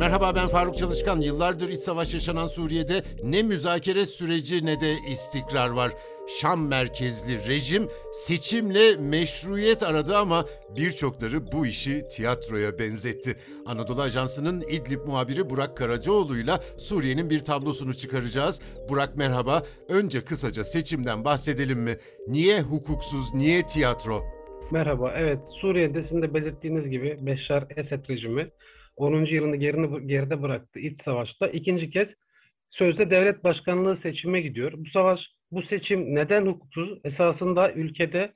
Merhaba ben Faruk Çalışkan. Yıllardır iç savaş yaşanan Suriye'de ne müzakere süreci ne de istikrar var. Şam merkezli rejim seçimle meşruiyet aradı ama birçokları bu işi tiyatroya benzetti. Anadolu Ajansı'nın İdlib muhabiri Burak Karacaoğlu'yla Suriye'nin bir tablosunu çıkaracağız. Burak merhaba. Önce kısaca seçimden bahsedelim mi? Niye hukuksuz, niye tiyatro? Merhaba. Evet, Suriye'de sizin de belirttiğiniz gibi Beşar Esed rejimi 10. yılını gerini, geride bıraktı iç savaşta. ikinci kez sözde devlet başkanlığı seçime gidiyor. Bu savaş, bu seçim neden hukuksuz? Esasında ülkede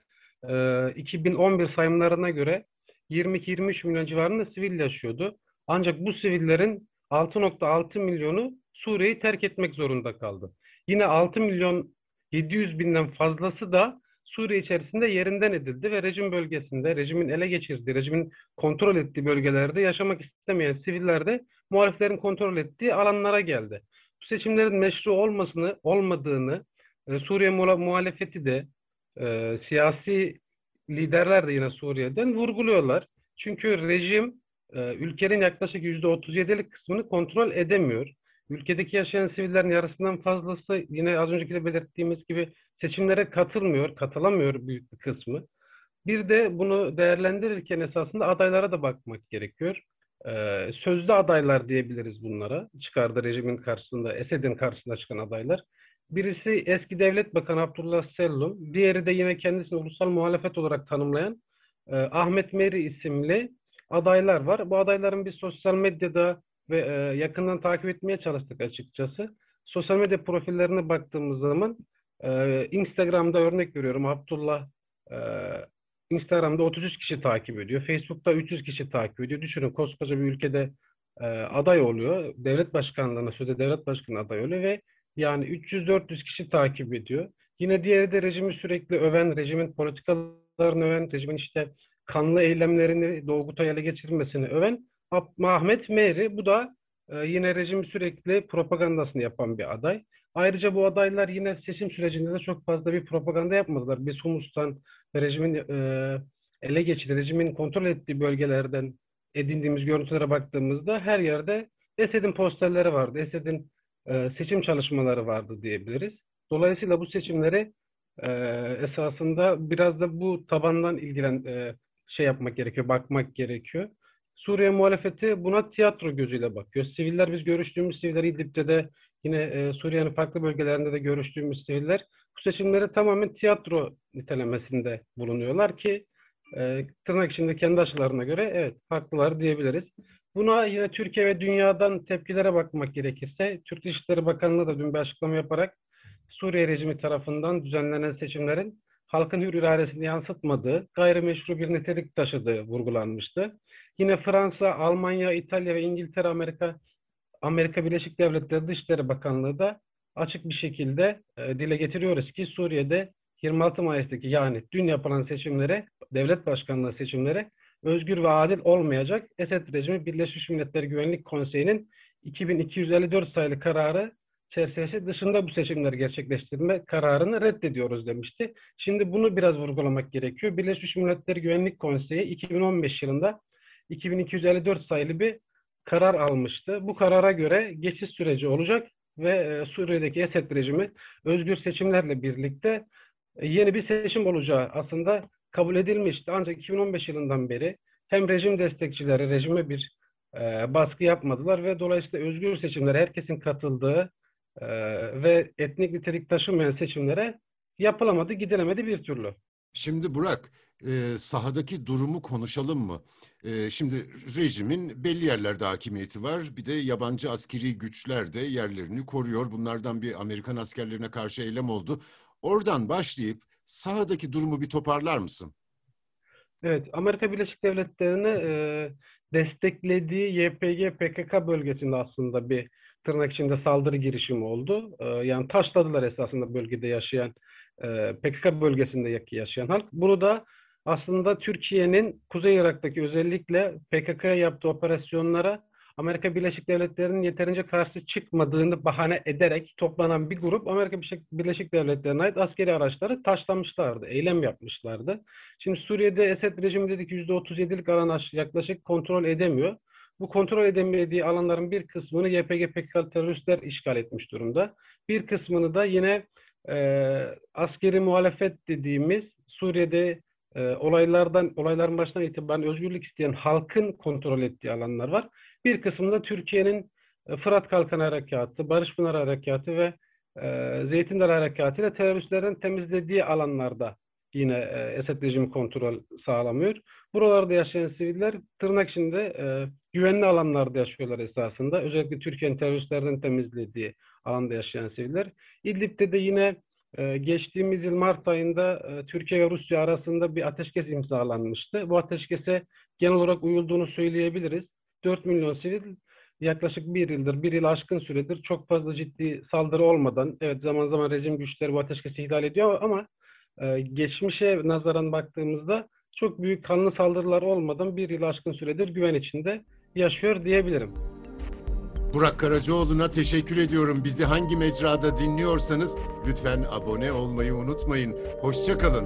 e, 2011 sayımlarına göre 22-23 milyon civarında sivil yaşıyordu. Ancak bu sivillerin 6.6 milyonu Suriye'yi terk etmek zorunda kaldı. Yine 6 milyon 700 binden fazlası da Suriye içerisinde yerinden edildi ve rejim bölgesinde, rejimin ele geçirdiği, rejimin kontrol ettiği bölgelerde yaşamak istemeyen siviller de muhaliflerin kontrol ettiği alanlara geldi. Bu seçimlerin meşru olmasını, olmadığını Suriye muhalefeti de e, siyasi liderler de yine Suriye'den vurguluyorlar. Çünkü rejim e, ülkenin yaklaşık %37'lik kısmını kontrol edemiyor. Ülkedeki yaşayan sivillerin yarısından fazlası yine az önceki de belirttiğimiz gibi seçimlere katılmıyor, katılamıyor büyük bir kısmı. Bir de bunu değerlendirirken esasında adaylara da bakmak gerekiyor. Ee, sözlü adaylar diyebiliriz bunlara. Çıkardı rejimin karşısında, Esed'in karşısında çıkan adaylar. Birisi eski devlet bakanı Abdullah Sellum, diğeri de yine kendisini ulusal muhalefet olarak tanımlayan e, Ahmet Meri isimli adaylar var. Bu adayların bir sosyal medyada ve e, yakından takip etmeye çalıştık açıkçası. Sosyal medya profillerine baktığımız zaman e, Instagram'da örnek veriyorum Abdullah e, Instagram'da 33 kişi takip ediyor. Facebook'ta 300 kişi takip ediyor. Düşünün koskoca bir ülkede e, aday oluyor. Devlet başkanlığına sözde devlet başkanı aday oluyor ve yani 300-400 kişi takip ediyor. Yine diğeri de rejimi sürekli öven, rejimin politikalarını öven, rejimin işte kanlı eylemlerini Doğu ele geçirmesini öven Ahmet Meri. Bu da e, yine rejim sürekli propagandasını yapan bir aday. Ayrıca bu adaylar yine seçim sürecinde de çok fazla bir propaganda yapmadılar. Biz Humus'tan rejimin e, ele geçirdiği, rejimin kontrol ettiği bölgelerden edindiğimiz görüntülere baktığımızda her yerde Esed'in posterleri vardı. Esed'in e, seçim çalışmaları vardı diyebiliriz. Dolayısıyla bu seçimleri e, esasında biraz da bu tabandan ilgilen e, şey yapmak gerekiyor, bakmak gerekiyor. Suriye muhalefeti buna tiyatro gözüyle bakıyor. Siviller biz görüştüğümüz siviller İdlib'de de yine e, Suriye'nin farklı bölgelerinde de görüştüğümüz siviller bu seçimleri tamamen tiyatro nitelemesinde bulunuyorlar ki e, tırnak içinde kendi aşılarına göre evet haklılar diyebiliriz. Buna yine Türkiye ve dünyadan tepkilere bakmak gerekirse Türk Dışişleri Bakanlığı da dün bir açıklama yaparak Suriye rejimi tarafından düzenlenen seçimlerin halkın hür iradesini yansıtmadığı, gayrimeşru bir nitelik taşıdığı vurgulanmıştı. Yine Fransa, Almanya, İtalya ve İngiltere, Amerika, Amerika Birleşik Devletleri Dışişleri Bakanlığı da açık bir şekilde e, dile getiriyoruz ki Suriye'de 26 Mayıs'taki yani dün yapılan seçimlere, devlet başkanlığı seçimlere özgür ve adil olmayacak. Esed rejimi Birleşmiş Milletler Güvenlik Konseyi'nin 2254 sayılı kararı çerçevesi dışında bu seçimleri gerçekleştirme kararını reddediyoruz demişti. Şimdi bunu biraz vurgulamak gerekiyor. Birleşmiş Milletler Güvenlik Konseyi 2015 yılında 2254 sayılı bir karar almıştı. Bu karara göre geçiş süreci olacak ve e, Suriye'deki Esed rejimi özgür seçimlerle birlikte e, yeni bir seçim olacağı aslında kabul edilmişti. Ancak 2015 yılından beri hem rejim destekçileri rejime bir e, baskı yapmadılar ve dolayısıyla özgür seçimlere herkesin katıldığı e, ve etnik nitelik taşımayan seçimlere yapılamadı, gidilemedi bir türlü. Şimdi Burak, e, sahadaki durumu konuşalım mı? E, şimdi rejimin belli yerlerde hakimiyeti var. Bir de yabancı askeri güçler de yerlerini koruyor. Bunlardan bir Amerikan askerlerine karşı eylem oldu. Oradan başlayıp sahadaki durumu bir toparlar mısın? Evet, Amerika Birleşik Devletleri'ni e, desteklediği YPG PKK bölgesinde aslında bir tırnak içinde saldırı girişimi oldu. E, yani taşladılar esasında bölgede yaşayan e, PKK bölgesinde yaşayan halk. Bunu da aslında Türkiye'nin Kuzey Irak'taki özellikle PKK'ya yaptığı operasyonlara Amerika Birleşik Devletleri'nin yeterince karşı çıkmadığını bahane ederek toplanan bir grup Amerika Birleşik- Devletleri'ne ait askeri araçları taşlamışlardı, eylem yapmışlardı. Şimdi Suriye'de Esed rejimi dedik %37'lik alan aş- yaklaşık kontrol edemiyor. Bu kontrol edemediği alanların bir kısmını YPG PKK teröristler işgal etmiş durumda. Bir kısmını da yine e, askeri muhalefet dediğimiz Suriye'de e, olaylardan olayların başından itibaren özgürlük isteyen halkın kontrol ettiği alanlar var. Bir kısmında Türkiye'nin e, Fırat Kalkanı Harekatı, Barış Pınar Harekatı ve e, Zeytin Dalı Harekatı ile teröristlerin temizlediği alanlarda yine e, Esed rejimi kontrol sağlamıyor. Buralarda yaşayan siviller tırnak içinde e, güvenli alanlarda yaşıyorlar esasında. Özellikle Türkiye'nin teröristlerden temizlediği alanda yaşayan siviller. İdlib'de de yine e, geçtiğimiz yıl Mart ayında e, Türkiye ve Rusya arasında bir ateşkes imzalanmıştı. Bu ateşkese genel olarak uyulduğunu söyleyebiliriz. 4 milyon sivil yaklaşık bir yıldır, bir yıl aşkın süredir çok fazla ciddi saldırı olmadan, evet zaman zaman rejim güçleri bu ateşkesi ihlal ediyor ama e, geçmişe nazaran baktığımızda çok büyük kanlı saldırılar olmadan bir yıl aşkın süredir güven içinde yaşıyor diyebilirim. Burak Karacaoğlu'na teşekkür ediyorum. Bizi hangi mecrada dinliyorsanız lütfen abone olmayı unutmayın. Hoşçakalın.